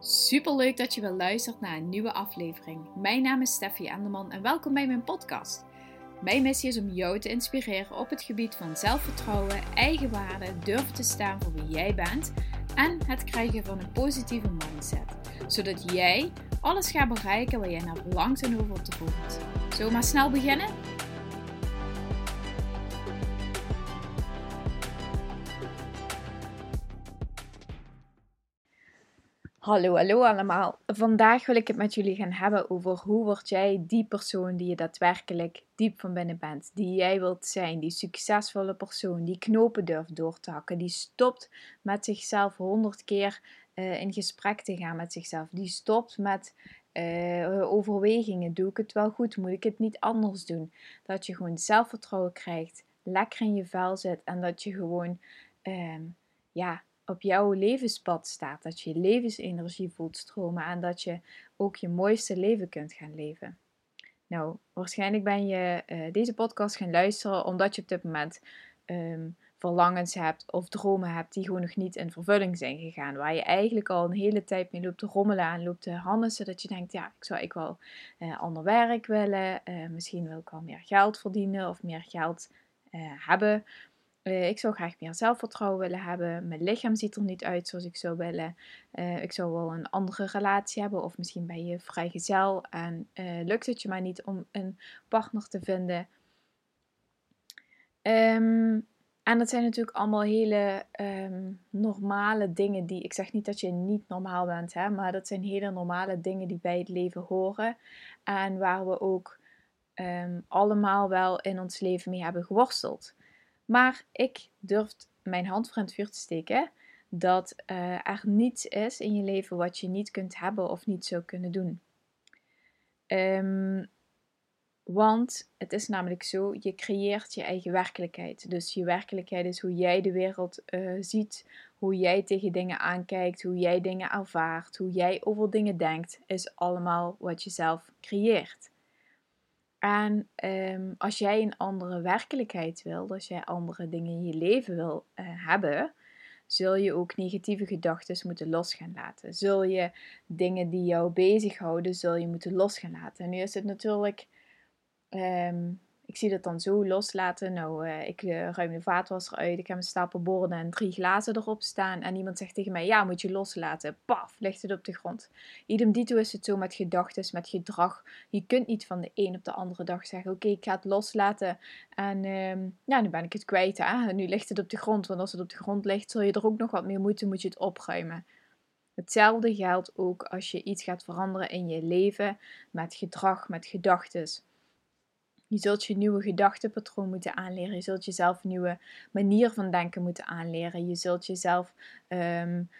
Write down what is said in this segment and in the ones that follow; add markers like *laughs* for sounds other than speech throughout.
Super leuk dat je weer luistert naar een nieuwe aflevering. Mijn naam is Steffi Enderman en welkom bij mijn podcast. Mijn missie is om jou te inspireren op het gebied van zelfvertrouwen, eigenwaarde, durven te staan voor wie jij bent en het krijgen van een positieve mindset. Zodat jij alles gaat bereiken waar jij naar verlangt en over te voelt. Zullen we maar snel beginnen? Hallo, hallo allemaal. Vandaag wil ik het met jullie gaan hebben over hoe word jij die persoon die je daadwerkelijk diep van binnen bent. Die jij wilt zijn, die succesvolle persoon, die knopen durft door te hakken, die stopt met zichzelf honderd keer uh, in gesprek te gaan met zichzelf. Die stopt met uh, overwegingen. Doe ik het wel goed? Moet ik het niet anders doen? Dat je gewoon zelfvertrouwen krijgt, lekker in je vel zit en dat je gewoon, uh, ja op jouw levenspad staat. Dat je je levensenergie voelt stromen en dat je ook je mooiste leven kunt gaan leven. Nou, waarschijnlijk ben je uh, deze podcast gaan luisteren omdat je op dit moment um, verlangens hebt of dromen hebt die gewoon nog niet in vervulling zijn gegaan. Waar je eigenlijk al een hele tijd mee loopt te rommelen en loopt te handen, zodat je denkt, ja, ik zou ik wel uh, ander werk willen. Uh, misschien wil ik wel meer geld verdienen of meer geld hebben. Uh, ik zou graag meer zelfvertrouwen willen hebben. Mijn lichaam ziet er niet uit zoals ik zou willen. Uh, ik zou wel een andere relatie hebben. Of misschien ben je vrijgezel en uh, lukt het je maar niet om een partner te vinden. Um, en dat zijn natuurlijk allemaal hele um, normale dingen die. Ik zeg niet dat je niet normaal bent, hè, maar dat zijn hele normale dingen die bij het leven horen. En waar we ook um, allemaal wel in ons leven mee hebben geworsteld. Maar ik durf mijn hand voor het vuur te steken dat uh, er niets is in je leven wat je niet kunt hebben of niet zou kunnen doen. Um, want het is namelijk zo, je creëert je eigen werkelijkheid. Dus je werkelijkheid is hoe jij de wereld uh, ziet, hoe jij tegen dingen aankijkt, hoe jij dingen ervaart, hoe jij over dingen denkt, is allemaal wat je zelf creëert. En um, als jij een andere werkelijkheid wil, als jij andere dingen in je leven wil uh, hebben, zul je ook negatieve gedachten moeten los gaan laten. Zul je dingen die jou bezighouden, zul je moeten los gaan laten. En nu is het natuurlijk um, ik zie dat dan zo loslaten. Nou, uh, ik uh, ruim de vaatwasser uit. Ik heb een stapel borden en drie glazen erop staan. En iemand zegt tegen mij, ja, moet je loslaten. Paf, ligt het op de grond. Idem dito is het zo met gedachten, met gedrag. Je kunt niet van de een op de andere dag zeggen, oké, ik ga het loslaten. En uh, ja, nu ben ik het kwijt. En nu ligt het op de grond. Want als het op de grond ligt, zul je er ook nog wat meer moeten, moet je het opruimen. Hetzelfde geldt ook als je iets gaat veranderen in je leven met gedrag, met gedachten. Je zult je nieuwe gedachtenpatroon moeten aanleren. Je zult jezelf een nieuwe manier van denken moeten aanleren. Je zult jezelf um,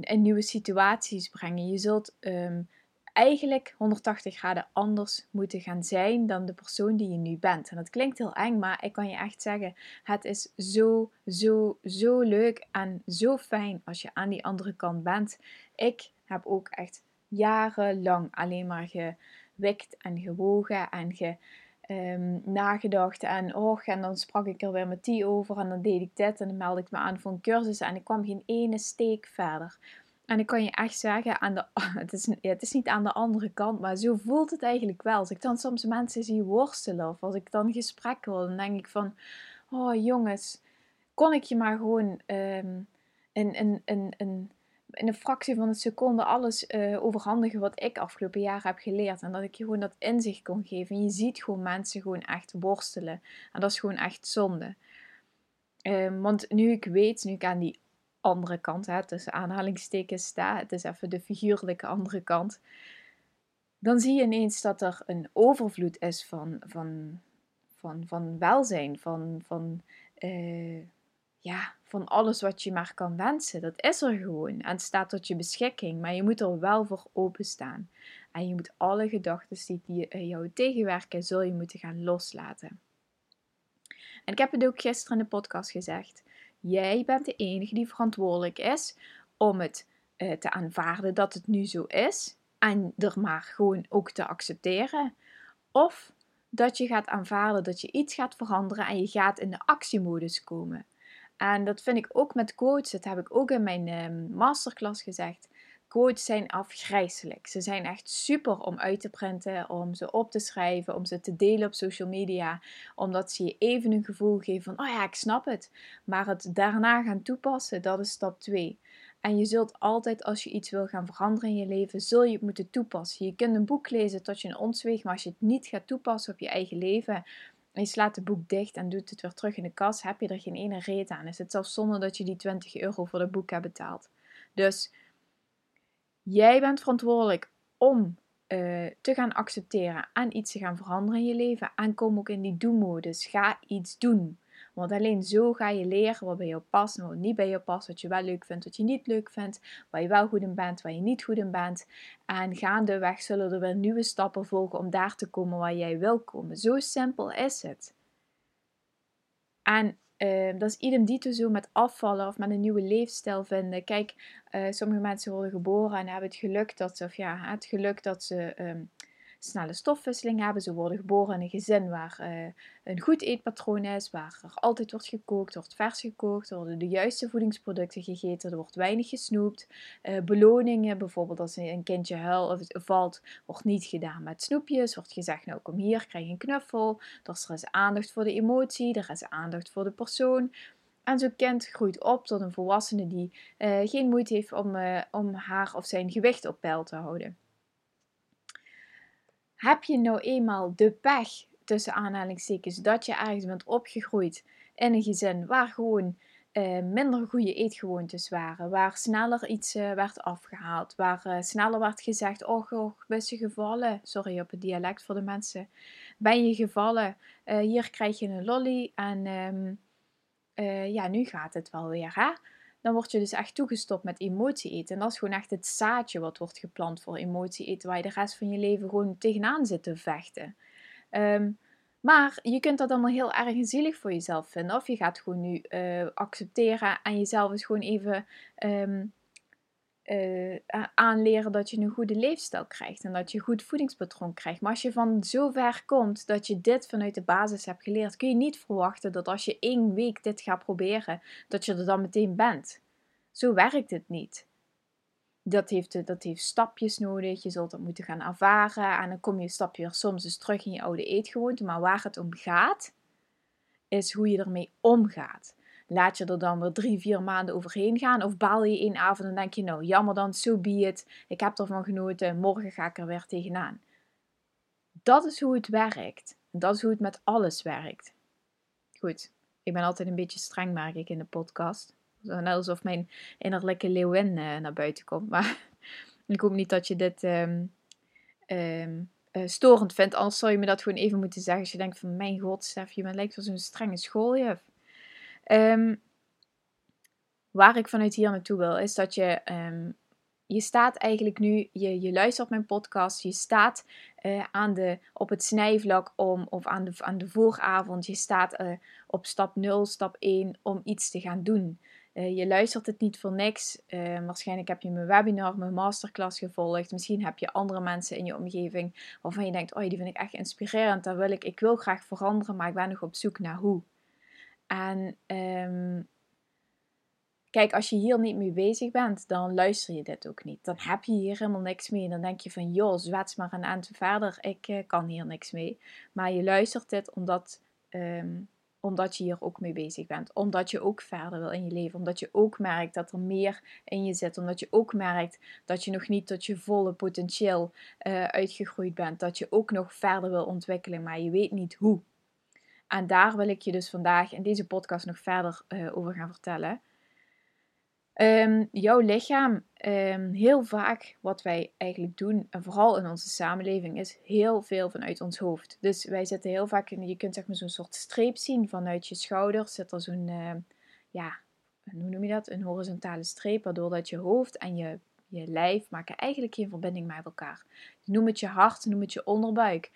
in nieuwe situaties brengen. Je zult um, eigenlijk 180 graden anders moeten gaan zijn dan de persoon die je nu bent. En dat klinkt heel eng, maar ik kan je echt zeggen: het is zo, zo, zo leuk en zo fijn als je aan die andere kant bent. Ik heb ook echt jarenlang alleen maar gewikt en gewogen en ge um, nagedacht. En, och, en dan sprak ik er weer met die over en dan deed ik dit en dan meldde ik me aan voor een cursus en ik kwam geen ene steek verder. En ik kan je echt zeggen, aan de, *laughs* het, is, het is niet aan de andere kant, maar zo voelt het eigenlijk wel. Als ik dan soms mensen zie worstelen of als ik dan gesprekken wil, dan denk ik van, oh jongens, kon ik je maar gewoon um, een, een, een, een in een fractie van een seconde alles uh, overhandigen wat ik afgelopen jaar heb geleerd. En dat ik je gewoon dat inzicht kon geven. En je ziet gewoon mensen gewoon echt worstelen. En dat is gewoon echt zonde. Um, want nu ik weet, nu ik aan die andere kant, hè, tussen aanhalingstekens sta, het is even de figuurlijke andere kant, dan zie je ineens dat er een overvloed is van, van, van, van welzijn, van, van uh, ja, van alles wat je maar kan wensen. Dat is er gewoon en staat tot je beschikking, maar je moet er wel voor openstaan. En je moet alle gedachten die jou tegenwerken, zul je moeten gaan loslaten. En ik heb het ook gisteren in de podcast gezegd. Jij bent de enige die verantwoordelijk is om het uh, te aanvaarden dat het nu zo is en er maar gewoon ook te accepteren. Of dat je gaat aanvaarden dat je iets gaat veranderen en je gaat in de actiemodus komen. En dat vind ik ook met coach, dat heb ik ook in mijn uh, masterclass gezegd. quotes zijn afgrijzelijk. Ze zijn echt super om uit te printen, om ze op te schrijven, om ze te delen op social media. Omdat ze je even een gevoel geven van, oh ja, ik snap het. Maar het daarna gaan toepassen, dat is stap 2. En je zult altijd, als je iets wil gaan veranderen in je leven, zul je het moeten toepassen. Je kunt een boek lezen tot je een ons weegt, maar als je het niet gaat toepassen op je eigen leven, en je slaat het boek dicht en doet het weer terug in de kas, heb je er geen ene reet aan. Is het zelfs zonder dat je die 20 euro voor het boek hebt betaald. Dus jij bent verantwoordelijk om uh, te gaan accepteren en iets te gaan veranderen in je leven. En kom ook in die do-modus. Ga iets doen. Want alleen zo ga je leren wat bij jou past en wat niet bij jou past. Wat je wel leuk vindt, wat je niet leuk vindt. Waar je wel goed in bent, waar je niet goed in bent. En gaandeweg zullen er weer nieuwe stappen volgen om daar te komen waar jij wil komen. Zo simpel is het. En uh, dat is idem dito zo met afvallen of met een nieuwe leefstijl vinden. Kijk, uh, sommige mensen worden geboren en hebben het geluk dat ze, of ja, het geluk dat ze um, snelle stofwisseling hebben. Ze worden geboren in een gezin waar uh, een goed eetpatroon is, waar er altijd wordt gekookt, wordt vers gekookt, er worden de juiste voedingsproducten gegeten, er wordt weinig gesnoept. Uh, beloningen, bijvoorbeeld als een kindje huilt of valt, wordt niet gedaan met snoepjes. Wordt gezegd, nou kom hier, krijg een knuffel. Dus er is aandacht voor de emotie, er is aandacht voor de persoon. En zo'n kind groeit op tot een volwassene die uh, geen moeite heeft om, om haar of zijn gewicht op peil te houden. Heb je nou eenmaal de pech, tussen aanhalingstekens, dat je ergens bent opgegroeid in een gezin waar gewoon uh, minder goede eetgewoontes waren, waar sneller iets uh, werd afgehaald, waar uh, sneller werd gezegd: Oh, oh, je gevallen? Sorry op het dialect voor de mensen. Ben je gevallen? hier krijg je een lolly en um, ja, nu gaat het wel weer. Hè? Dan word je dus echt toegestopt met emotie eten. En dat is gewoon echt het zaadje wat wordt geplant voor emotie eten, waar je de rest van je leven gewoon tegenaan zit te vechten. Um, maar je kunt dat allemaal heel erg zielig voor jezelf vinden. Of je gaat gewoon nu uh, accepteren en jezelf eens gewoon even um, uh, aanleren dat je een goede leefstijl krijgt. En dat je een goed voedingspatroon krijgt. Maar als je van zover komt dat je dit vanuit de basis hebt geleerd, kun je niet verwachten dat als je één week dit gaat proberen, dat je er dan meteen bent. Zo werkt het niet. Dat heeft, dat heeft stapjes nodig. Je zult dat moeten gaan ervaren. En dan kom je stapje weer soms eens terug in je oude eetgewoonte. Maar waar het om gaat, is hoe je ermee omgaat. Laat je er dan weer drie, vier maanden overheen gaan? Of baal je één avond en denk je, nou jammer dan, so be. Ik heb ervan genoten, morgen ga ik er weer tegenaan. Dat is hoe het werkt. Dat is hoe het met alles werkt. Goed, ik ben altijd een beetje streng, merk ik in de podcast. Zo net alsof mijn innerlijke leeuwin uh, naar buiten komt. Maar *laughs* ik hoop niet dat je dit um, storend vindt. Anders zou je me dat gewoon even moeten zeggen. Als je denkt van, mijn god, Stef, je lijkt wel zo'n strenge schooljuf. Um, waar ik vanuit hier naartoe wil, is dat je. Um, je staat eigenlijk nu, je, je luistert mijn podcast, je staat uh, aan de, op het snijvlak om, of aan de, aan de vooravond, je staat uh, op stap 0, stap 1 om iets te gaan doen. Uh, je luistert het niet voor niks. waarschijnlijk heb je mijn webinar, mijn masterclass gevolgd. Misschien heb je andere mensen in je omgeving waarvan je denkt: Oh, die vind ik echt inspirerend. Daar wil ik, ik wil graag veranderen, maar ik ben nog op zoek naar hoe. En um, kijk, als je hier niet mee bezig bent, dan luister je dit ook niet. Dan heb je hier helemaal niks mee. Dan denk je van, joh, zwets maar een eind verder. Ik uh, kan hier niks mee. Maar je luistert dit omdat, um, omdat je hier ook mee bezig bent. Omdat je ook verder wil in je leven. Omdat je ook merkt dat er meer in je zit. Omdat je ook merkt dat je nog niet tot je volle potentieel uh, uitgegroeid bent. Dat je ook nog verder wil ontwikkelen, maar je weet niet hoe. En daar wil ik je dus vandaag in deze podcast nog verder uh, over gaan vertellen. Um, jouw lichaam, um, heel vaak wat wij eigenlijk doen, en vooral in onze samenleving, is heel veel vanuit ons hoofd. Dus wij zitten heel vaak in, je kunt zeg maar zo'n soort streep zien vanuit je schouders, zit er zo'n, uh, ja, hoe noem je dat? Een horizontale streep, waardoor dat je hoofd en je, je lijf maken eigenlijk geen verbinding met elkaar. Noem het je hart, noem het je onderbuik.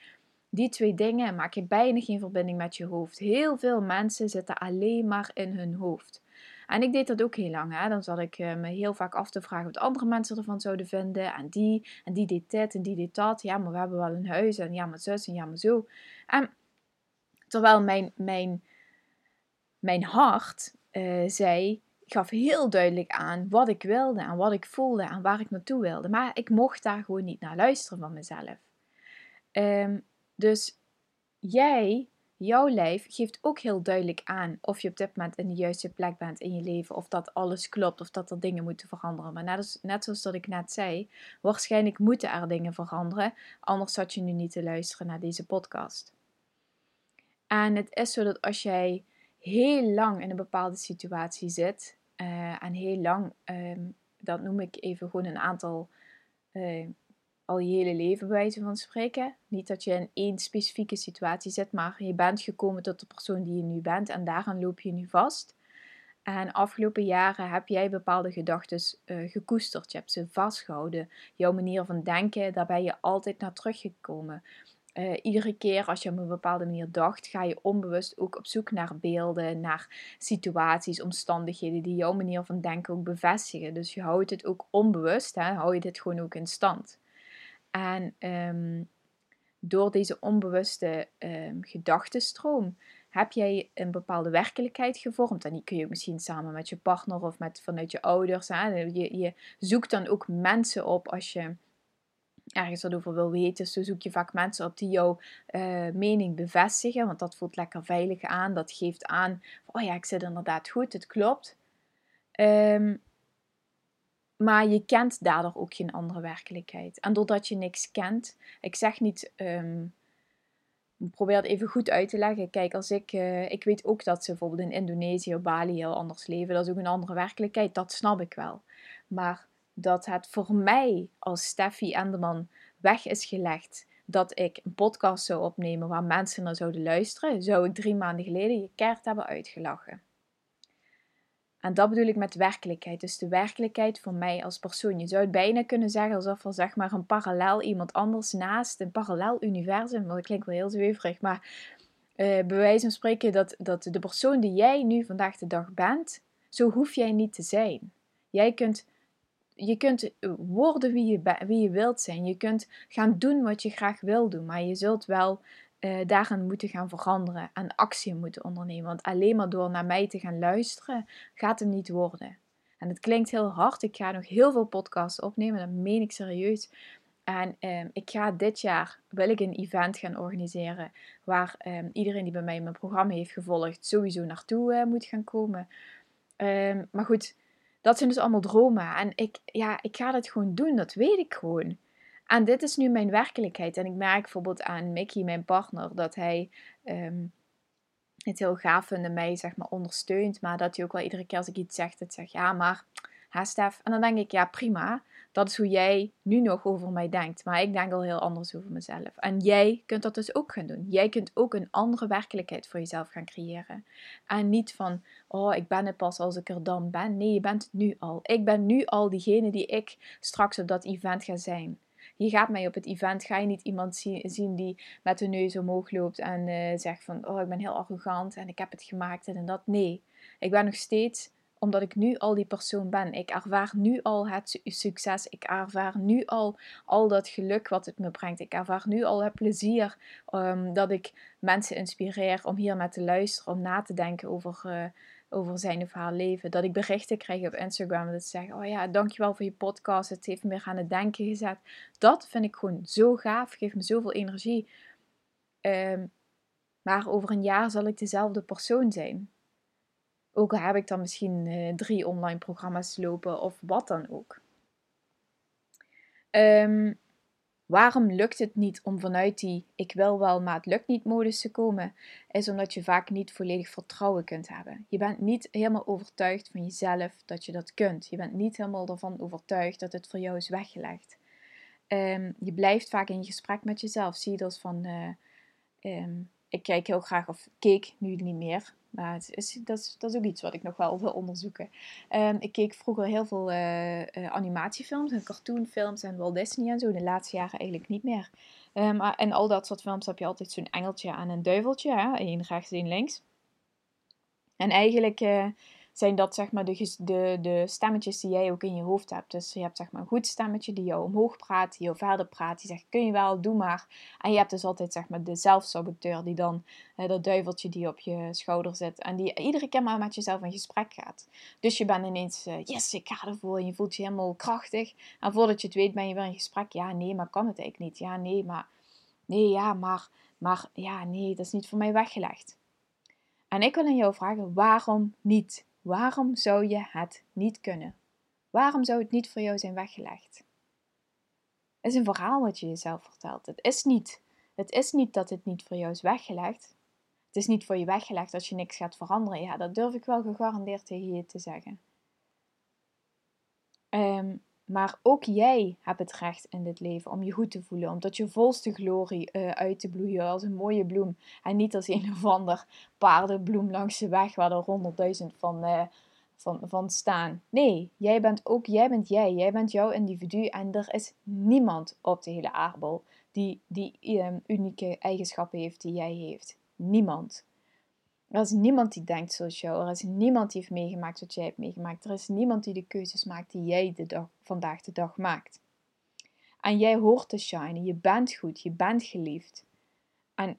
Die twee dingen maak je bijna geen verbinding met je hoofd. Heel veel mensen zitten alleen maar in hun hoofd. En ik deed dat ook heel lang. Hè? Dan zat ik eh, me heel vaak af te vragen wat andere mensen ervan zouden vinden. En die, en die deed dit en die deed dat. Ja, maar we hebben wel een huis en ja, maar zus en ja, maar zo. En terwijl mijn, mijn, mijn hart uh, zei, gaf heel duidelijk aan wat ik wilde en wat ik voelde en waar ik naartoe wilde. Maar ik mocht daar gewoon niet naar luisteren van mezelf. Ehm, dus jij, jouw lijf, geeft ook heel duidelijk aan of je op dit moment in de juiste plek bent in je leven. Of dat alles klopt of dat er dingen moeten veranderen. Maar net, net zoals dat ik net zei, waarschijnlijk moeten er dingen veranderen. Anders zat je nu niet te luisteren naar deze podcast. En het is zo dat als jij heel lang in een bepaalde situatie zit, uh, en heel lang, um, dat noem ik even gewoon een aantal, uh, al je hele leven bij wijze van spreken. Niet dat je in één specifieke situatie zit, maar je bent gekomen tot de persoon die je nu bent en daaraan loop je nu vast. En afgelopen jaren heb jij bepaalde gedachten uh, gekoesterd. Je hebt ze vastgehouden. Jouw manier van denken, daar ben je altijd naar teruggekomen. Uh, iedere keer als je op een bepaalde manier dacht, ga je onbewust ook op zoek naar beelden, naar situaties, omstandigheden die jouw manier van denken ook bevestigen. Dus je houdt het ook onbewust, hè, hou je dit gewoon ook in stand. En um, door deze onbewuste um, gedachtenstroom heb jij een bepaalde werkelijkheid gevormd. En die kun je misschien samen met je partner of met, vanuit je ouders. Hè. Je, je zoekt dan ook mensen op als je ergens wat over wil weten. Zo zoek je vaak mensen op die jouw uh, mening bevestigen, want dat voelt lekker veilig aan. Dat geeft aan, oh ja, ik zit inderdaad goed, het klopt. Um, maar je kent daardoor ook geen andere werkelijkheid. En doordat je niks kent, ik zeg niet, um, probeer het even goed uit te leggen. Kijk, als ik, uh, ik weet ook dat ze bijvoorbeeld in Indonesië of Bali heel anders leven. Dat is ook een andere werkelijkheid, dat snap ik wel. Maar dat het voor mij als Steffi Enderman weg is gelegd dat ik een podcast zou opnemen waar mensen naar zouden luisteren, zou ik drie maanden geleden je keert hebben uitgelachen. En dat bedoel ik met werkelijkheid. Dus de werkelijkheid voor mij als persoon. Je zou het bijna kunnen zeggen alsof er zeg maar een parallel iemand anders naast, een parallel universum, dat klinkt wel heel zweverig, maar uh, bij wijze van spreken dat, dat de persoon die jij nu vandaag de dag bent, zo hoef jij niet te zijn. Jij kunt je kunt worden wie je, wie je wilt zijn. Je kunt gaan doen wat je graag wil doen. Maar je zult wel uh, daarin moeten gaan veranderen. En actie moeten ondernemen. Want alleen maar door naar mij te gaan luisteren, gaat het niet worden. En het klinkt heel hard. Ik ga nog heel veel podcasts opnemen. Dat meen ik serieus. En um, ik ga dit jaar, wil ik een event gaan organiseren. Waar um, iedereen die bij mij mijn programma heeft gevolgd, sowieso naartoe uh, moet gaan komen. Um, maar goed, dat zijn dus allemaal dromen. En ik, ja, ik ga dat gewoon doen, dat weet ik gewoon. En dit is nu mijn werkelijkheid. En ik merk bijvoorbeeld aan Mickey, mijn partner, dat hij um, het heel gaaf vindt en mij zeg maar ondersteunt. Maar dat hij ook wel iedere keer als ik iets zeg, het zegt, ja maar, ha Stef. En dan denk ik, ja prima dat is hoe jij nu nog over mij denkt. Maar ik denk al heel anders over mezelf. En jij kunt dat dus ook gaan doen. Jij kunt ook een andere werkelijkheid voor jezelf gaan creëren. En niet van, oh, ik ben het pas als ik er dan ben. Nee, je bent het nu al. Ik ben nu al diegene die ik straks op dat event ga zijn. Je gaat mij op het event, ga je niet iemand zien die met de neus omhoog loopt en uh, zegt van, oh, ik ben heel arrogant en ik heb het gemaakt en dat. Nee, ik ben nog steeds omdat ik nu al die persoon ben. Ik ervaar nu al het succes. Ik ervaar nu al al dat geluk wat het me brengt. Ik ervaar nu al het plezier um, dat ik mensen inspireer om hier naar te luisteren, om na te denken over, uh, over zijn of haar leven. Dat ik berichten krijg op Instagram dat ze zeggen: Oh ja, dankjewel voor je podcast. Het heeft me aan het denken gezet. Dat vind ik gewoon zo gaaf. Geeft me zoveel energie. Um, maar over een jaar zal ik dezelfde persoon zijn. Ook al heb ik dan misschien uh, drie online programma's lopen of wat dan ook. Um, waarom lukt het niet om vanuit die ik wil wel, maar het lukt niet modus te komen? Is omdat je vaak niet volledig vertrouwen kunt hebben. Je bent niet helemaal overtuigd van jezelf dat je dat kunt. Je bent niet helemaal ervan overtuigd dat het voor jou is weggelegd. Um, je blijft vaak in gesprek met jezelf. Zie je dat van. Uh, um, ik kijk heel graag, of keek nu niet meer, maar het is, dat, is, dat is ook iets wat ik nog wel wil onderzoeken. Um, ik keek vroeger heel veel uh, uh, animatiefilms en cartoonfilms en Walt Disney en zo. De laatste jaren eigenlijk niet meer. Um, en al dat soort films heb je altijd zo'n engeltje en een duiveltje. Hè? Eén rechts, één links. En eigenlijk uh, zijn dat zeg maar de, de, de stemmetjes die jij ook in je hoofd hebt. Dus je hebt zeg maar een goed stemmetje die jou omhoog praat, die jou verder praat, die zegt kun je wel, doe maar. En je hebt dus altijd zeg maar de zelfsaboteur die dan, dat duiveltje die op je schouder zit en die iedere keer maar met jezelf in gesprek gaat. Dus je bent ineens, uh, yes, ik ga ervoor en je voelt je helemaal krachtig. En voordat je het weet ben je weer in gesprek, ja nee, maar kan het eigenlijk niet. Ja nee, maar, nee, ja, maar, maar, ja nee, dat is niet voor mij weggelegd. En ik wil aan jou vragen, waarom niet? Waarom zou je het niet kunnen? Waarom zou het niet voor jou zijn weggelegd? Het is een verhaal wat je jezelf vertelt. Het is niet. Het is niet dat het niet voor jou is weggelegd. Het is niet voor je weggelegd als je niks gaat veranderen. Ja, dat durf ik wel gegarandeerd tegen je te zeggen. Um, maar ook jij hebt het recht in dit leven om je goed te voelen. Om tot je volste glorie uh, uit te bloeien als een mooie bloem. En niet als een *laughs* of ander paardenbloem langs de weg waar er honderdduizend van, uh, van, van staan. Nee, jij bent ook jij bent jij. Jij bent jouw individu. En er is niemand op de hele aardbol die die um, unieke eigenschappen heeft die jij heeft. Niemand. Er is niemand die denkt zoals jou. Er is niemand die heeft meegemaakt wat jij hebt meegemaakt. Er is niemand die de keuzes maakt die jij de vandaag de dag maakt. En jij hoort te shinen. Je bent goed. Je bent geliefd. En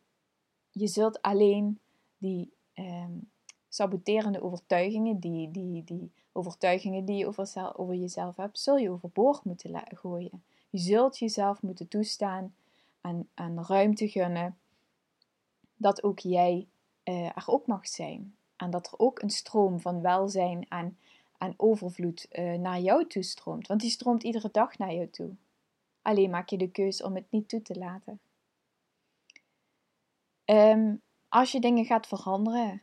je zult alleen die um, saboterende overtuigingen, die, die, die overtuigingen die je over, over jezelf hebt, zul je overboord moeten gooien. Je zult jezelf moeten toestaan en ruimte gunnen dat ook jij uh, er ook mag zijn. En dat er ook een stroom van welzijn en, overvloed uh, naar jou toe stroomt. Want die stroomt iedere dag naar jou toe. Alleen maak je de keus om het niet toe te laten. Um, als je dingen gaat veranderen,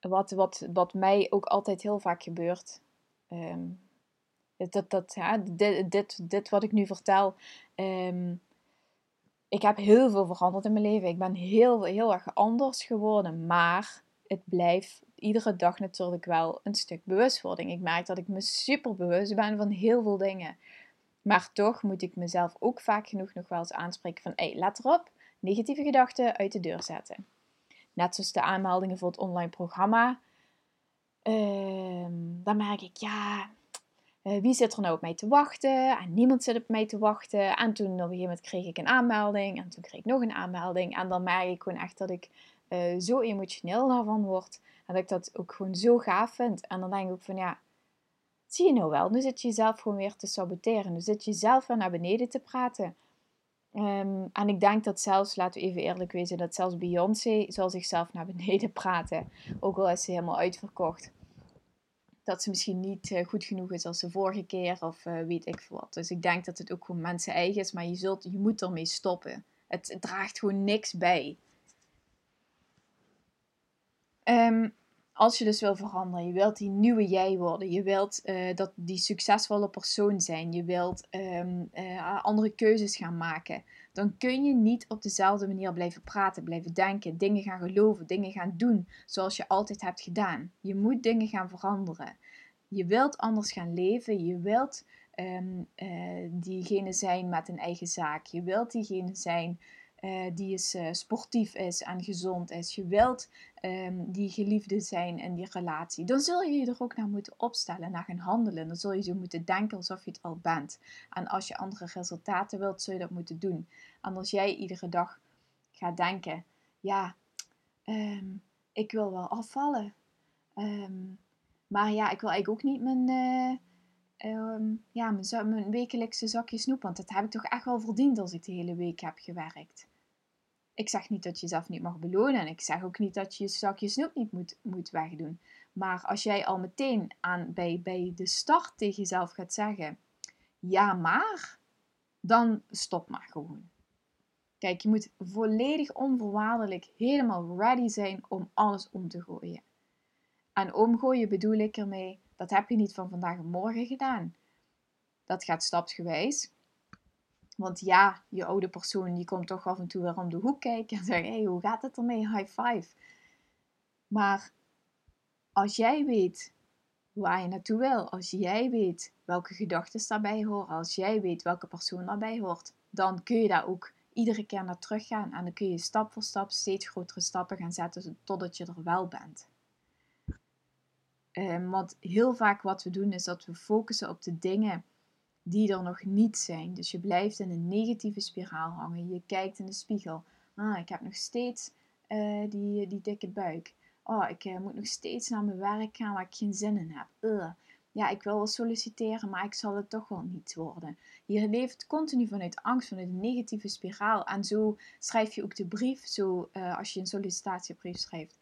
wat, wat, wat mij ook altijd heel vaak gebeurt. Um, dat, dat, ja, dit, dit, dit wat ik nu vertel, um, ik heb heel veel veranderd in mijn leven. Ik ben heel, heel erg anders geworden. Maar het blijft iedere dag natuurlijk wel een stuk bewustwording. Ik merk dat ik me super bewust ben van heel veel dingen. Maar toch moet ik mezelf ook vaak genoeg nog wel eens aanspreken van... Hey, let erop, negatieve gedachten uit de deur zetten. Net zoals de aanmeldingen voor het online programma. Uh, dan merk ik, ja, uh, wie zit er nou op mij te wachten? En niemand zit op mij te wachten. En toen op een gegeven moment kreeg ik een aanmelding. En toen kreeg ik nog een aanmelding. En dan merk ik gewoon echt dat ik uh, zo emotioneel daarvan word. En dat ik dat ook gewoon zo gaaf vind. En dan denk ik ook van ja, zie je nou wel. Nu zit je jezelf gewoon weer te saboteren. Nu zit je jezelf weer naar beneden te praten. Um, en ik denk dat zelfs, laten we even eerlijk wezen, dat zelfs Beyoncé zal zichzelf naar beneden praten. Ook al is ze helemaal uitverkocht dat ze misschien niet uh, goed genoeg is als de vorige keer of uh, weet ik veel wat. Dus ik denk dat het ook gewoon mensen eigen is, maar je, zult, je moet ermee stoppen. Het, draagt gewoon niks bij. Um, als je dus wil veranderen, je wilt die nieuwe jij worden, je wilt uh, dat die succesvolle persoon zijn, je wilt uh, andere keuzes gaan maken, dan kun je niet op dezelfde manier blijven praten, blijven denken, dingen gaan geloven, dingen gaan doen zoals je altijd hebt gedaan. Je moet dingen gaan veranderen. Je wilt anders gaan leven, je wilt um, uh, diegene zijn met een eigen zaak, je wilt diegene zijn uh, die is, uh, sportief is en gezond is, je wilt um, die geliefde zijn in die relatie, dan zul je je er ook naar moeten opstellen, naar gaan handelen. Dan zul je zo moeten denken alsof je het al bent. En als je andere resultaten wilt, zul je dat moeten doen. En als jij iedere dag gaat denken, ja, um, ik wil wel afvallen. Um, maar ja, ik wil eigenlijk ook niet mijn, uh, ja, mijn, mijn wekelijkse zakje snoep. Want dat heb ik toch echt wel verdiend als ik de hele week heb gewerkt. Ik zeg niet dat je jezelf niet mag belonen. En ik zeg ook niet dat je je zakje snoep niet moet, moet wegdoen. Maar als jij al meteen aan, bij, bij de start tegen jezelf gaat zeggen: Ja, maar. Dan stop maar gewoon. Kijk, je moet volledig onvoorwaardelijk helemaal ready zijn om alles om te gooien. En omgooien bedoel ik ermee, dat heb je niet van vandaag op morgen gedaan. Dat gaat stapsgewijs. Want ja, je oude persoon die komt toch af en toe weer om de hoek kijken en *laughs* zegt: hey, hoe gaat het ermee? High five. Maar als jij weet waar je naartoe wil, als jij weet welke gedachten daarbij horen, als jij weet welke persoon daarbij hoort, dan kun je daar ook iedere keer naar teruggaan en dan kun je stap voor stap steeds grotere stappen gaan zetten totdat je er wel bent. Um, want heel vaak wat we doen is dat we focussen op de dingen die er nog niet zijn. Dus je blijft in een negatieve spiraal hangen. Je kijkt in de spiegel. Ah, ik heb nog steeds uh, die, die dikke buik. Oh, ik uh, moet nog steeds naar mijn werk gaan waar ik geen zin in heb. Ja, ik wil wel solliciteren, maar ik zal het toch wel niet worden. Je leeft continu vanuit angst, vanuit een negatieve spiraal. En zo schrijf je ook de brief, zo, als je een sollicitatiebrief schrijft.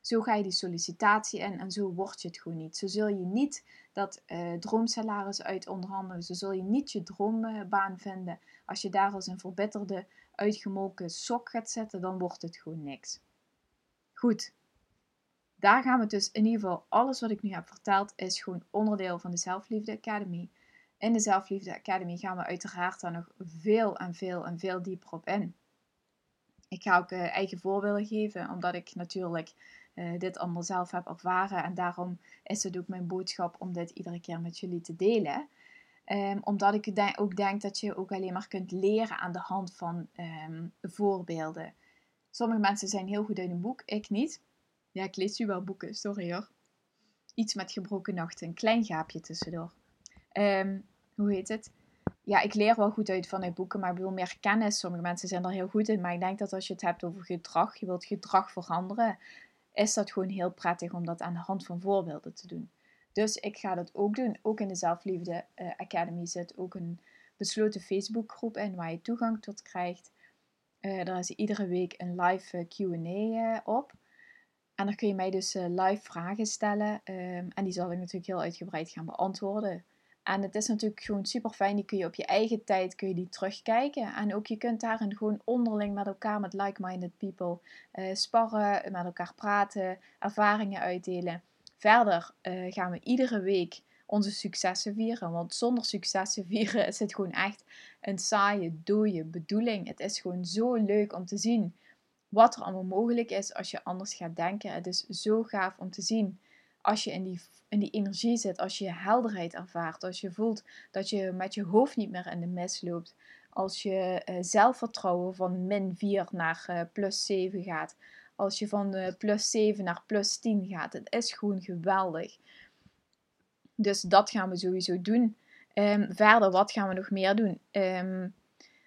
Zo ga je die sollicitatie in en zo word je het gewoon niet. Zo zul je niet dat uh, droomsalaris uit onderhandelen. Zo zul je niet je droombaan vinden. Als je daar als een verbitterde, uitgemolken sok gaat zetten, dan wordt het gewoon niks. Goed. Daar gaan we dus in ieder geval, alles wat ik nu heb verteld, is gewoon onderdeel van de Zelfliefde Academy. In de Zelfliefde Academy gaan we uiteraard daar nog veel en veel en veel dieper op in. Ik ga ook uh, eigen voorbeelden geven, omdat ik natuurlijk uh, dit allemaal zelf heb ervaren. En daarom is het ook mijn boodschap om dit iedere keer met jullie te delen. Um, omdat ik ook denk dat je ook alleen maar kunt leren aan de hand van um, voorbeelden. Sommige mensen zijn heel goed uit een boek, ik niet. Ja, ik lees nu wel boeken, sorry hoor. Iets met gebroken nachten, een klein gaapje tussendoor. Um, hoe heet het? Ja, ik leer wel goed uit vanuit boeken, maar ik wil meer kennis. Sommige mensen zijn er heel goed in, maar ik denk dat als je het hebt over gedrag, je wilt gedrag veranderen, is dat gewoon heel prettig om dat aan de hand van voorbeelden te doen. Dus ik ga dat ook doen. Ook in de Zelfliefde uh, Academy zit ook een besloten Facebookgroep in waar je toegang tot krijgt. Uh, daar is iedere week een live uh, QA op. En dan kun je mij dus live vragen stellen. Um, en die zal ik natuurlijk heel uitgebreid gaan beantwoorden. En het is natuurlijk gewoon super fijn. Die kun je op je eigen tijd kun je die terugkijken. En ook je kunt daarin gewoon onderling met elkaar, met like-minded people, uh, sparren, met elkaar praten, ervaringen uitdelen. Verder uh, gaan we iedere week onze successen vieren. Want zonder successen *laughs* vieren is het gewoon echt een saaie, dode bedoeling. Het is gewoon zo leuk om te zien wat er allemaal mogelijk is als je anders gaat denken. Het is zo gaaf om te zien als je in die, in die energie zit, als je helderheid ervaart, als je voelt dat je met je hoofd niet meer in de mis loopt, als je uh, zelfvertrouwen van min 4 naar uh, plus 7 gaat, als je van uh, plus 7 naar plus 10 gaat. Het is gewoon geweldig. Dus dat gaan we sowieso doen. Um, verder, wat gaan we nog meer doen? Um,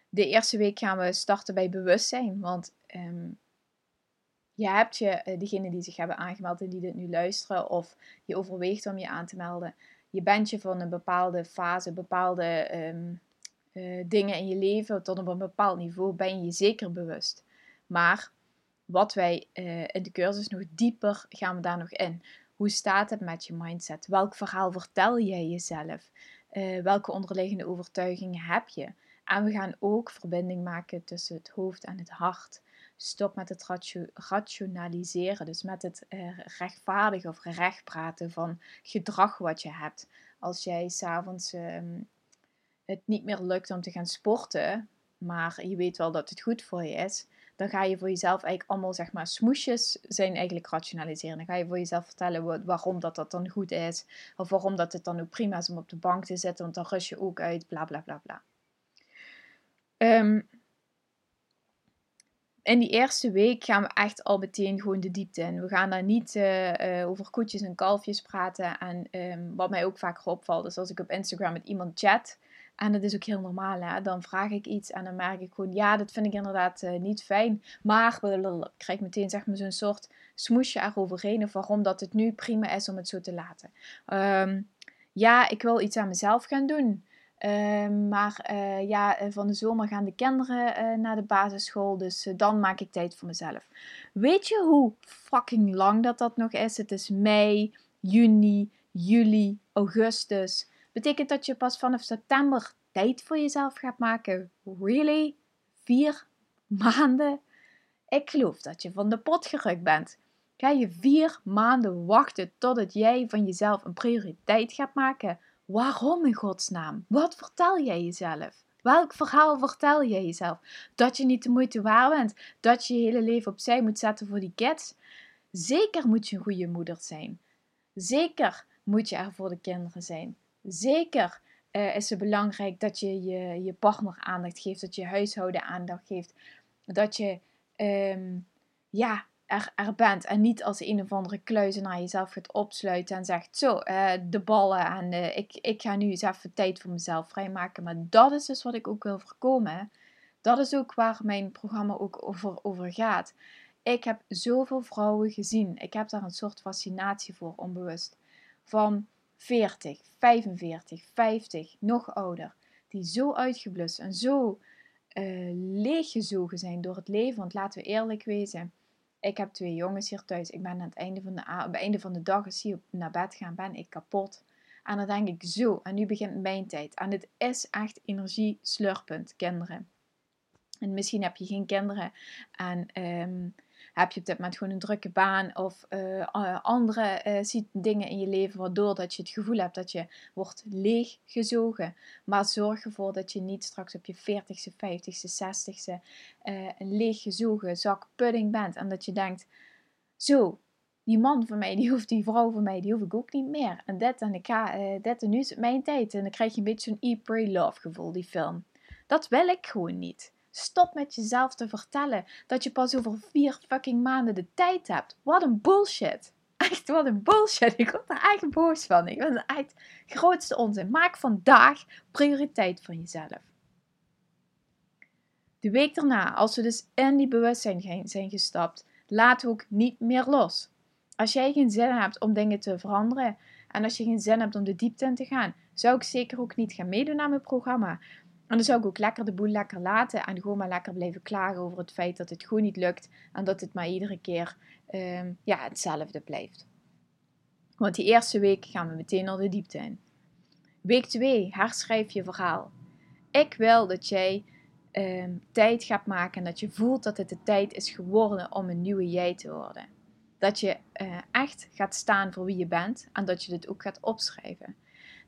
de eerste week gaan we starten bij bewustzijn. Want um, je hebt je, uh, degenen die zich hebben aangemeld en die dit nu luisteren, of je overweegt om je aan te melden, je bent je van een bepaalde fase, bepaalde um, uh, dingen in je leven tot op een bepaald niveau, ben je je zeker bewust. Maar wat wij uh, in de cursus nog dieper gaan we daar nog in. Hoe staat het met je mindset? Welk verhaal vertel jij jezelf? welke onderliggende overtuigingen heb je? En we gaan ook verbinding maken tussen het hoofd en het hart. Stop met het rationaliseren, dus met het uh, rechtvaardigen of rechtpraten van gedrag wat je hebt. Als jij s'avonds um, het niet meer lukt om te gaan sporten, maar je weet wel dat het goed voor je is, dan ga je voor jezelf eigenlijk allemaal, zeg maar, smoesjes zijn eigenlijk rationaliseren. Dan ga je voor jezelf vertellen waarom dat, dat dan goed is, of waarom dat het dan ook prima is om op de bank te zitten, want dan rust je ook uit, bla bla bla bla. Um, in die eerste week gaan we echt al meteen gewoon de diepte in. We gaan daar niet uh, uh, over koetjes en kalfjes praten. En um, wat mij ook vaker opvalt, is als ik op Instagram met iemand chat. En dat is ook heel normaal, hè? dan vraag ik iets en dan merk ik gewoon, ja, dat vind ik inderdaad uh, niet fijn. Maar ik krijg meteen zeg maar zo'n soort smoesje eroverheen. Of waarom dat het nu prima is om het zo te laten. Um, ja, ik wil iets aan mezelf gaan doen. Ehm, maar uh, ja, eh, van de zomer gaan de kinderen uh, naar de basisschool. Dus dan maak ik tijd voor mezelf. Weet je hoe fucking lang dat dat nog is? Het is mei, juni, juli, augustus. Betekent dat je pas vanaf september tijd voor jezelf gaat maken? Really? Vier maanden? Ik geloof dat je van de pot gerukt bent. Ga je vier maanden wachten totdat jij van jezelf een prioriteit gaat maken? Waarom in godsnaam? Wat vertel jij jezelf? Welk verhaal vertel jij jezelf? Dat je niet de moeite waard bent? Dat je je hele leven opzij moet zetten voor die kids? Zeker moet je een goede moeder zijn. Zeker moet je er voor de kinderen zijn. Zeker uh, is het belangrijk dat je, je je partner aandacht geeft, dat je huishouden aandacht geeft. Dat je um, ja, er, er bent. En niet als een of andere kluizenaar jezelf gaat opsluiten en zegt: Zo, uh, de ballen en uh, ik, ik ga nu eens even tijd voor mezelf vrijmaken. Maar dat is dus wat ik ook wil voorkomen. Dat is ook waar mijn programma ook over, over gaat. Ik heb zoveel vrouwen gezien. Ik heb daar een soort fascinatie voor, onbewust. Van 40, 45, 50, nog ouder. Die zo uitgeblust en zo uh, leeggezogen zijn door het leven. Want laten we eerlijk wezen. Ik heb twee jongens hier thuis. Ik ben aan het einde van de, het einde van de dag, als ik naar bed gaan, ben ik kapot. En dan denk ik zo, en nu begint mijn tijd. En het is echt energie slurpend, kinderen. En misschien heb je geen kinderen en um, heb je op dit moment gewoon een drukke baan of uh, andere uh, dingen in je leven waardoor dat je het gevoel hebt dat je wordt leeggezogen. Maar zorg ervoor dat je niet straks op je 40ste, 50ste, 60ste uh, een leeggezogen zak pudding bent en dat je denkt, zo, die man van mij, die hoeft die vrouw van mij, die hoef ik ook niet meer. En dit en ik ga, dit en nu is het mijn tijd. En dan krijg je een beetje zo'n Eat, Pray, Love gevoel, die film. Dat wil ik gewoon niet. Stop met jezelf te vertellen dat je pas over vier fucking maanden de tijd hebt. Wat een bullshit. *laughs* Echt, wat een bullshit. Ik word er echt boos van. Ik vind het echt grootste onzin. Maak vandaag prioriteit van jezelf. De week daarna, als we dus in die bewustzijn zijn gestapt, we ook niet meer los. Als jij geen zin hebt om dingen te veranderen en als je geen zin hebt om de diepte in te gaan, zou ik zeker ook niet gaan meedoen aan mijn programma. En dan zou ik ook lekker de boel lekker laten en gewoon maar lekker blijven klagen over het feit dat het gewoon niet lukt en dat het maar iedere keer um, ja, hetzelfde blijft. Want die eerste week gaan we meteen al de diepte in. Week 2, herschrijf je verhaal. Ik wil dat jij um, tijd gaat maken en dat je voelt dat het de tijd is geworden om een nieuwe jij te worden. Dat je uh, echt gaat staan voor wie je bent en dat je dit ook gaat opschrijven.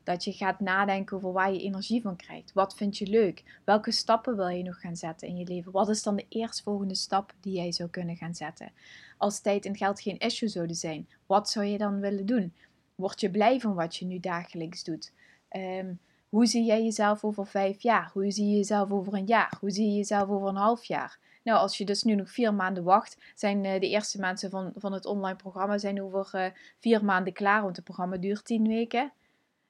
Dat je gaat nadenken over waar je energie van krijgt. Wat vind je leuk? Welke stappen wil je nog gaan zetten in je leven? Wat is dan de eerstvolgende stap die jij zou kunnen gaan zetten? Als tijd en geld geen issue zouden zijn, wat zou je dan willen doen? Word je blij van wat je nu dagelijks doet? Um, hoe zie jij jezelf over vijf jaar? Hoe zie je jezelf over een jaar? Hoe zie je jezelf over een half jaar? Nou, als je dus nu nog vier maanden wacht, zijn uh, de eerste mensen van, van het online programma zijn over uh, vier maanden klaar, want het programma duurt tien weken.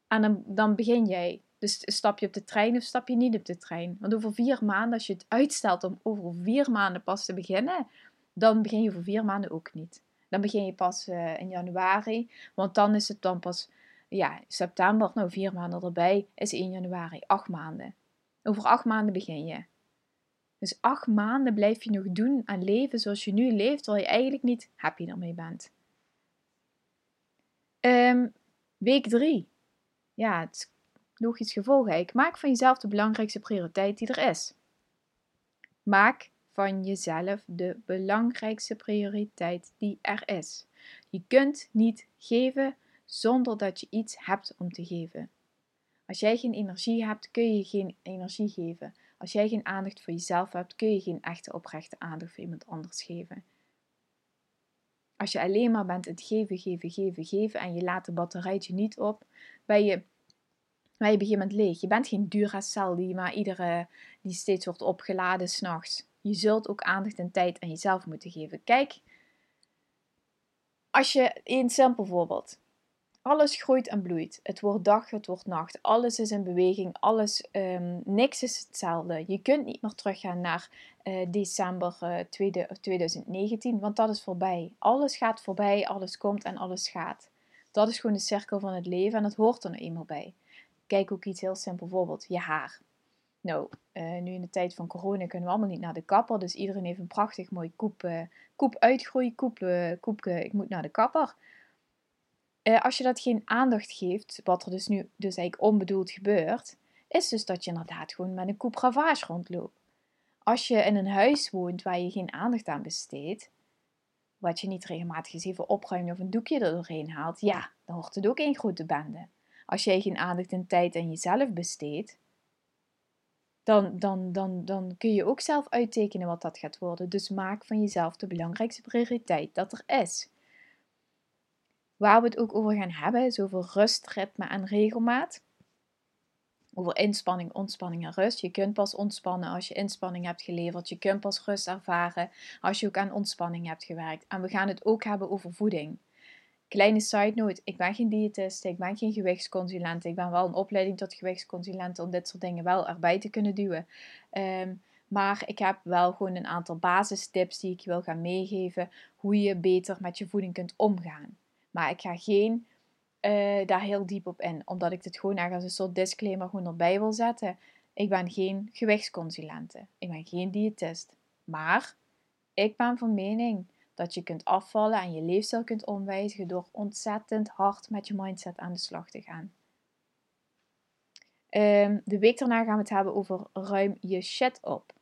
En dan, begin jij. Dus stap je op de trein of stap je niet op de trein? Want over vier maanden, als je het uitstelt om over vier maanden pas te beginnen, dan begin je over vier maanden ook niet. Dan begin je pas uh, in januari, want dan is het dan pas, ja, september, nou vier maanden erbij, is 1 januari, acht maanden. Over acht maanden begin je. Dus acht maanden blijf je nog doen aan leven zoals je nu leeft, terwijl je eigenlijk niet happy ermee bent. Um, week 3 ja, het is logisch gevolgrijk. Maak van jezelf de belangrijkste prioriteit die er is. Maak van jezelf de belangrijkste prioriteit die er is. Je kunt niet geven zonder dat je iets hebt om te geven. Als jij geen energie hebt, kun je geen energie geven. Als jij geen aandacht voor jezelf hebt, kun je geen echte oprechte aandacht voor iemand anders geven. Als je alleen maar bent het geven, geven, geven, geven en je laat de batterijtje niet op, ben je, ben je op een leeg. Je bent geen Duracell die maar iedere, die steeds wordt opgeladen s'nachts. Je zult ook aandacht en tijd aan jezelf moeten geven. Kijk, als je een simpel voorbeeld. Alles groeit en bloeit. Het wordt dag, het wordt nacht. Alles is in beweging. Alles, um, niks is hetzelfde. Je kunt niet meer teruggaan naar uh, december uh, tweede, 2019, want dat is voorbij. Alles gaat voorbij, alles komt en alles gaat. Dat is gewoon de cirkel van het leven en dat hoort er nou eenmaal bij. Kijk ook iets heel simpel, bijvoorbeeld je haar. Nou, uh, nu in de tijd van corona kunnen we allemaal niet naar de kapper, dus iedereen heeft een prachtig mooi koep, koep uitgroei, koep, koep ik moet naar de kapper. Als je dat geen aandacht geeft, wat er dus nu dus eigenlijk onbedoeld gebeurt, is dus dat je inderdaad gewoon met een koep ravage rondloopt. Als je in een huis woont waar je geen aandacht aan besteedt, wat je niet regelmatig eens even opruimt of een doekje er doorheen haalt, ja, dan hoort het ook één grote bende. Als jij geen aandacht en tijd aan jezelf besteedt, dan, dan, dan, dan kun je ook zelf uittekenen wat dat gaat worden. Dus maak van jezelf de belangrijkste prioriteit dat er is. Waar we het ook over gaan hebben, over rust, ritme en regelmaat. over inspanning, ontspanning en rust. Je kunt pas ontspannen als je inspanning hebt geleverd. Je kunt pas rust ervaren als je ook aan ontspanning hebt gewerkt. En we gaan het ook hebben over voeding. Kleine side note, ik ben geen diëtist, ik ben geen gewichtsconsulent. Ik ben wel een opleiding tot gewichtsconsulent om dit soort dingen wel erbij te kunnen duwen. Ehm, maar ik heb wel gewoon een aantal basistips die ik je wil gaan meegeven hoe je beter met je voeding kunt omgaan. Maar ik ga geen uh, daar heel diep op in, omdat ik dit gewoon als een soort disclaimer gewoon erbij wil zetten. Ik ben geen gewichtsconsulente, ik ben geen diëtist. Maar ik ben van mening dat je kunt afvallen en je leefstijl kunt omwijzigen door ontzettend hard met je mindset aan de slag te gaan. Um, de week daarna gaan we het hebben over ruim je shit op.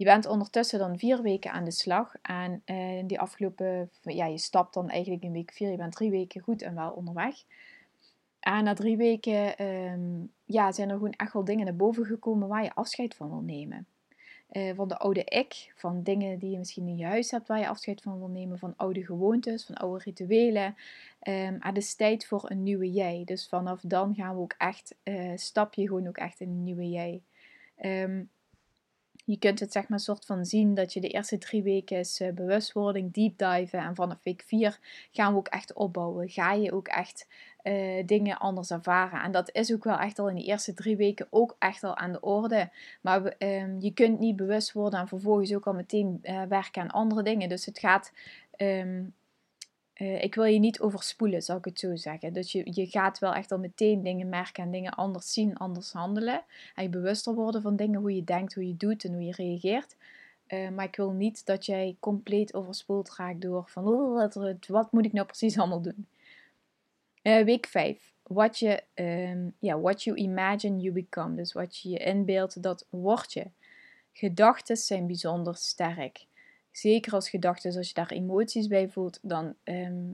Je bent ondertussen dan vier weken aan de slag. En uh, in die afgelopen, ja, je stapt dan eigenlijk in week vier. Je bent drie weken goed en wel onderweg. En na drie weken um, ja, zijn er gewoon echt wel dingen naar boven gekomen waar je afscheid van wil nemen. Uh, van de oude ik, van dingen die je misschien in je huis hebt waar je afscheid van wil nemen, van oude gewoontes, van oude rituelen. Um, het is tijd voor een nieuwe jij. Dus vanaf dan gaan we ook echt, uh, stap je gewoon ook echt in een nieuwe jij. Um, je kunt het zeg maar soort van zien dat je de eerste drie weken is uh, bewustwording, deep diven. En vanaf week vier gaan we ook echt opbouwen. Ga je ook echt uh, dingen anders ervaren. En dat is ook wel echt al in de eerste drie weken ook echt al aan de orde. Maar um, je kunt niet bewust worden en vervolgens ook al meteen werken aan andere dingen. Dus het gaat um, uh, ik wil je niet overspoelen, zal ik het zo zeggen. Dus je, je gaat wel echt al meteen dingen merken en dingen anders zien, anders handelen. En je bewuster worden van dingen, hoe je denkt, hoe je doet en hoe je reageert. Uh, maar ik wil niet dat jij compleet overspoeld raakt door van oh, wat, moet ik nou precies allemaal doen. Uh, week 5. What, je, um, what you imagine you become. Dus wat je je inbeeldt, dat word je. Gedachten zijn bijzonder sterk. Zeker als gedachten, als je daar emoties bij voelt, dan ehm,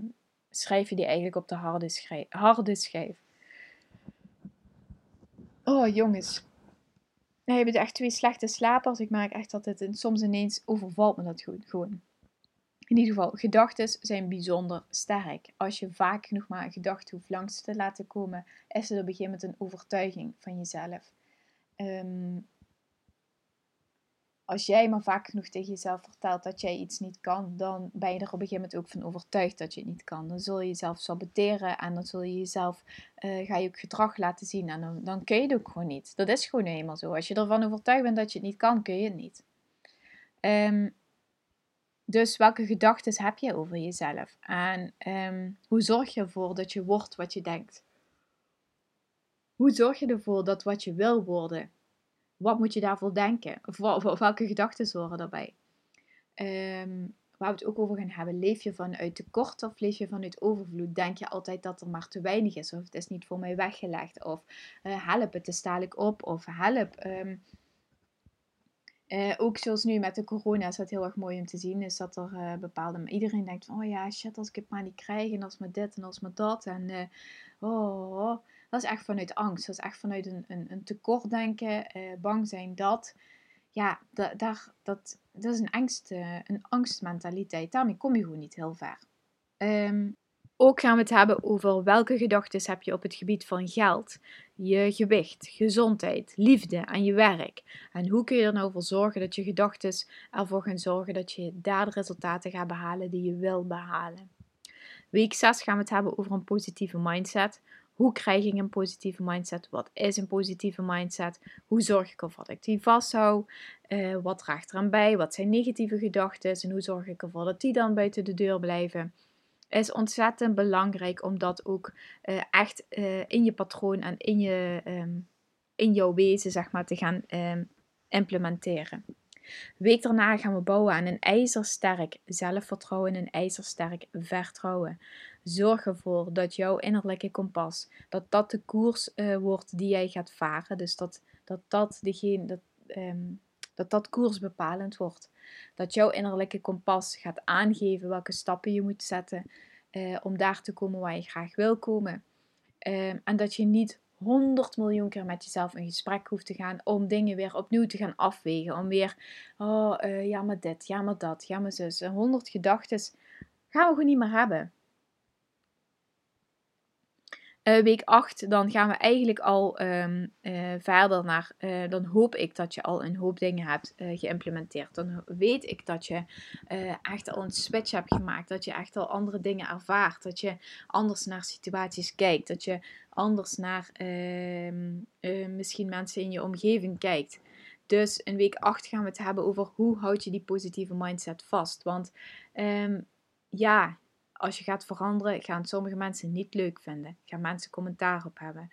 schrijf je die eigenlijk op de harde, schijf. harde schijf. Oh jongens. Nee, je bent echt twee slechte slapers. Ik merk echt dat het soms ineens overvalt me dat gewoon. In ieder geval, gedachten zijn bijzonder sterk. Als je vaak genoeg maar een gedachte hoeft langs te laten komen, is het op een gegeven moment een overtuiging van jezelf. Um, als jij maar vaak genoeg tegen jezelf vertelt dat jij iets niet kan, dan ben je er op een gegeven moment ook van overtuigd dat je het niet kan. Dan zul je jezelf saboteren en dan zul je jezelf, uh, ga je ook gedrag laten zien en dan, dan kun je het ook gewoon niet. Dat is gewoon eenmaal zo. Als je ervan overtuigd bent dat je het niet kan, kun je het niet. Um, dus welke gedachten heb je over jezelf? En um, hoe zorg je ervoor dat je wordt wat je denkt? Hoe zorg je ervoor dat wat je wil worden, wat moet je daarvoor denken? Of, welke gedachten zorgen daarbij? Um, waar we het ook over gaan hebben. Leef je vanuit tekort of leef je vanuit overvloed? Denk je altijd dat er maar te weinig is? Of het is niet voor mij weggelegd? Of uh, help, het is dadelijk op? Of help, um, uh, ook zoals nu met de corona is dat heel erg mooi om te zien. Is dat er uh, bepaalde. Iedereen denkt van: oh ja, shit, als ik het maar niet krijg. En als me dit en als me dat. En uh, oh, dat is echt vanuit angst. Dat is echt vanuit een, een, een tekort denken, uh, bang zijn dat. Ja, daar, dat, dat is een, angst, uh, een angstmentaliteit. Daarmee kom je gewoon niet heel ver. Um, ook gaan we het hebben over welke gedachten heb je op het gebied van geld, je gewicht, gezondheid, liefde en je werk. En hoe kun je er nou voor zorgen dat je gedachten ervoor gaan zorgen dat je daar de resultaten gaat behalen die je wil behalen. Week 6 gaan we het hebben over een positieve mindset. Hoe krijg ik een positieve mindset? Wat is een positieve mindset? Hoe zorg ik ervoor dat ik die vasthoud? Uh, wat draagt eraan bij? Wat zijn negatieve gedachten? En hoe zorg ik ervoor dat die dan buiten de deur blijven? Is ontzettend belangrijk om dat ook uh, echt uh, in je patroon en in, je, um, in jouw wezen zeg maar, te gaan um, implementeren. Week daarna gaan we bouwen aan een ijzersterk zelfvertrouwen en een ijzersterk vertrouwen. Zorg ervoor dat jouw innerlijke kompas, dat dat de koers uh, wordt die jij gaat varen. Dus dat dat, dat, degene, dat, um, dat dat koersbepalend wordt. Dat jouw innerlijke kompas gaat aangeven welke stappen je moet zetten uh, om daar te komen waar je graag wil komen. Uh, en dat je niet 100 miljoen keer met jezelf in gesprek hoeft te gaan om dingen weer opnieuw te gaan afwegen. Om weer, oh uh, ja maar dit, ja maar dat, ja maar zus. 100 gedachten gaan we gewoon niet meer hebben. Uh, week 8, dan gaan we eigenlijk al um, uh, verder naar. Uh, dan hoop ik dat je al een hoop dingen hebt geïmplementeerd. Dan weet ik dat je echt al een switch hebt gemaakt. Dat je echt al andere dingen ervaart. Dat je anders naar situaties kijkt. Dat je anders naar ehm, misschien mensen in je omgeving kijkt. Dus in week 8 gaan we het hebben over hoe houd je die positieve mindset vast. Want um, ja, als je gaat veranderen, gaan sommige mensen niet leuk vinden. Gaan mensen commentaar op hebben.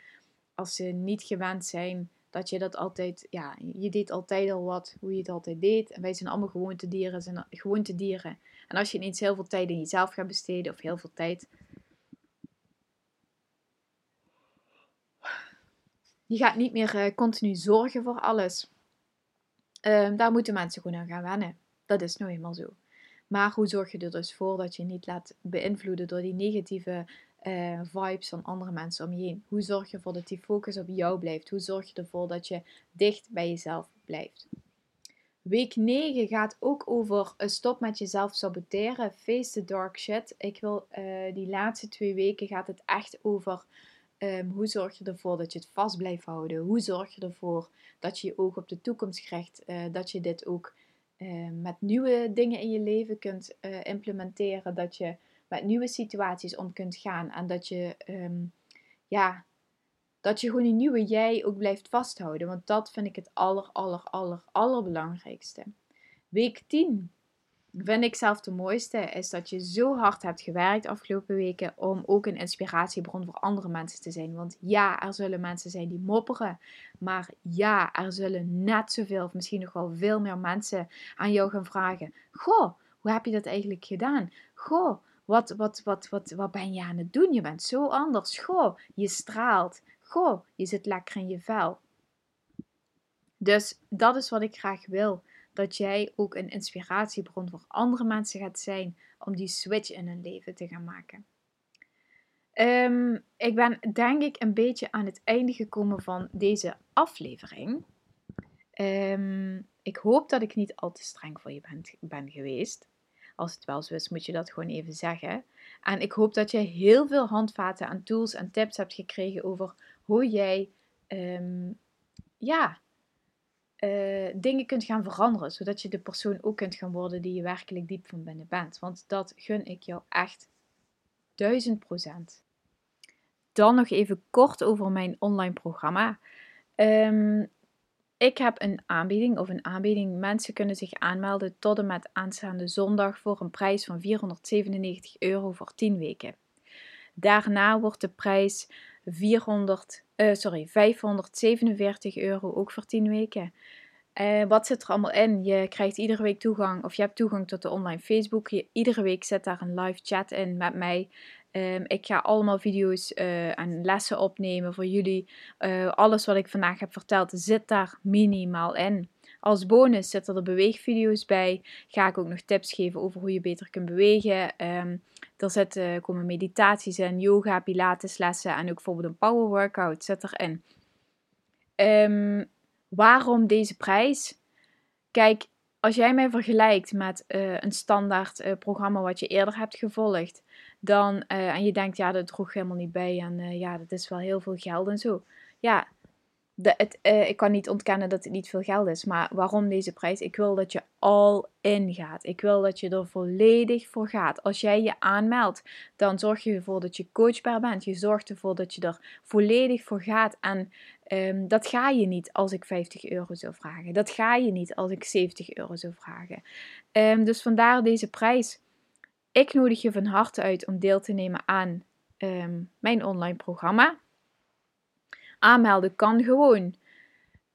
Als ze niet gewend zijn dat je dat altijd, ja, je deed altijd al wat, hoe je het altijd deed. En wij zijn allemaal gewoontedieren, zijn gewoontedieren. En als je ineens heel veel tijd in jezelf gaat besteden, of heel veel tijd. Je gaat niet meer uh, continu zorgen voor alles. Uh, daar moeten mensen gewoon aan gaan wennen. Dat is nou eenmaal zo. Maar hoe zorg je er dus voor dat je niet laat beïnvloeden door die negatieve uh, vibes van andere mensen om je heen? Hoe zorg je ervoor dat die focus op jou blijft? Hoe zorg je ervoor dat je dicht bij jezelf blijft? Week 9 gaat ook over uh, stop met jezelf saboteren. Face the dark shit. Ik wil uh, die laatste twee weken gaat het echt over um, hoe zorg je ervoor dat je het vast blijft houden. Hoe zorg je ervoor dat je je oog op de toekomst krijgt. dat je dit ook uh, met nieuwe dingen in je leven kunt uh, implementeren. Dat je met nieuwe situaties om kunt gaan. En dat je, um, ja, dat je gewoon die nieuwe jij ook blijft vasthouden. Want dat vind ik het aller, aller, aller, allerbelangrijkste. Week 10 vind ik zelf de mooiste, is dat je zo hard hebt gewerkt afgelopen weken om ook een inspiratiebron voor andere mensen te zijn. Want ja, er zullen mensen zijn die mopperen, maar ja, er zullen net zoveel of misschien nog wel veel meer mensen aan jou gaan vragen: Goh, hoe heb je dat eigenlijk gedaan? Goh, wat, wat, wat, wat, wat ben je aan het doen? Je bent zo anders. Goh, je straalt. Goh, je zit lekker in je vel. Dus dat is wat ik graag wil dat jij ook een inspiratiebron voor andere mensen gaat zijn om die switch in hun leven te gaan maken. Ehm, ik ben denk ik een beetje aan het einde gekomen van deze aflevering. Ehm, ik hoop dat ik niet al te streng voor je ben, geweest. Als het wel zo is, moet je dat gewoon even zeggen. En ik hoop dat je heel veel handvaten en tools en tips hebt gekregen over hoe jij ehm, ja, uh, dingen kunt gaan veranderen. Zodat je de persoon ook kunt gaan worden die je werkelijk diep van binnen bent. Want dat gun ik jou echt duizend procent. Dan nog even kort over mijn online programma. Um, ik heb een aanbieding of een aanbieding. Mensen kunnen zich aanmelden tot en met aanstaande zondag voor een prijs van 497 euro voor 10 weken. Daarna wordt de prijs 400, uh, eh, sorry, 547 euro ook voor 10 weken. Uh, wat zit er allemaal in? Je krijgt iedere week toegang, of je hebt toegang tot de online Facebook. Je, iedere week zit daar een live chat in met mij. Um, ik ga allemaal video's uh, en lessen opnemen voor jullie. Alles wat ik vandaag heb verteld zit daar minimaal in. Als bonus zitten er beweegvideo's bij. Ga ik ook nog tips geven over hoe je beter kunt bewegen. Um, er zitten, komen meditaties in, yoga, pilateslessen en ook bijvoorbeeld een power workout zit erin. Um, waarom deze prijs? Kijk, als jij mij vergelijkt met uh, een standaard uh, programma wat je eerder hebt gevolgd, dan, en je denkt, ja, dat droeg helemaal niet bij en ja, dat is wel heel veel geld en zo. Ja, uh, ik kan niet ontkennen dat het niet veel geld is. Maar waarom deze prijs? Ik wil dat je all in gaat. Ik wil dat je er volledig voor gaat. Als jij je aanmeldt, dan zorg je ervoor dat je coachbaar bent. Je zorgt ervoor dat je er volledig voor gaat. En um, dat ga je niet als ik 50 euro zou vragen. Dat ga je niet als ik 70 euro zou vragen. Um, dus vandaar deze prijs. Ik nodig je van harte uit om deel te nemen aan um, mijn online programma aanmelden kan gewoon.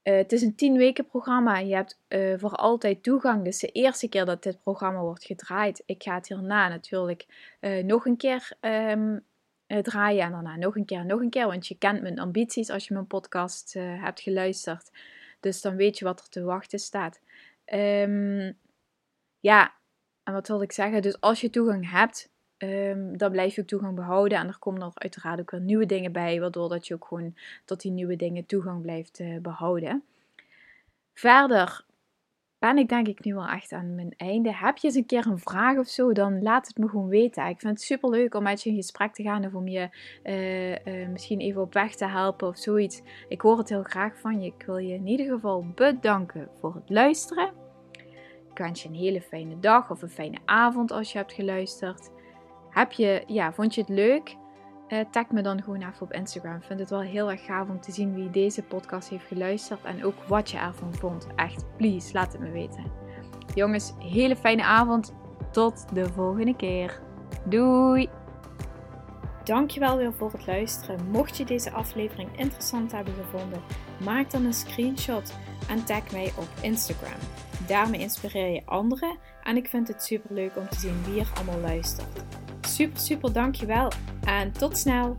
Uh, het is een 10 weken programma. Je hebt uh, voor altijd toegang. Dus de eerste keer dat dit programma wordt gedraaid. Ik ga het hierna natuurlijk uh, nog een keer um, draaien. En daarna nog een keer nog een keer. Want je kent mijn ambities als je mijn podcast hebt geluisterd. Dus dan weet je wat er te wachten staat. Um, ja, en wat wil ik zeggen? Dus als je toegang hebt, Um, dan blijf je ook toegang behouden. En er komen er uiteraard ook weer nieuwe dingen bij, waardoor dat je ook gewoon tot die nieuwe dingen toegang blijft uh, behouden. Verder ben ik denk ik nu wel echt aan mijn einde. Heb je eens een keer een vraag of zo, dan laat het me gewoon weten. Ik vind het super leuk om met je in gesprek te gaan of om je uh, uh, misschien even op weg te helpen of zoiets. Ik hoor het heel graag van je. Ik wil je in ieder geval bedanken voor het luisteren. Ik wens je een hele fijne dag of een fijne avond als je hebt geluisterd. Heb je, ja, vond je het leuk? Uh, tag me dan gewoon even op Instagram. Ik vind het wel heel erg gaaf om te zien wie deze podcast heeft geluisterd en ook wat je ervan vond. Echt, please, laat het me weten. Jongens, hele fijne avond. Tot de volgende keer. Doei! Dankjewel weer voor het luisteren. Mocht je deze aflevering interessant hebben gevonden, maak dan een screenshot en tag mij op Instagram. Daarmee inspireer je anderen en ik vind het super leuk om te zien wie er allemaal luistert. Super, super dankjewel en tot snel!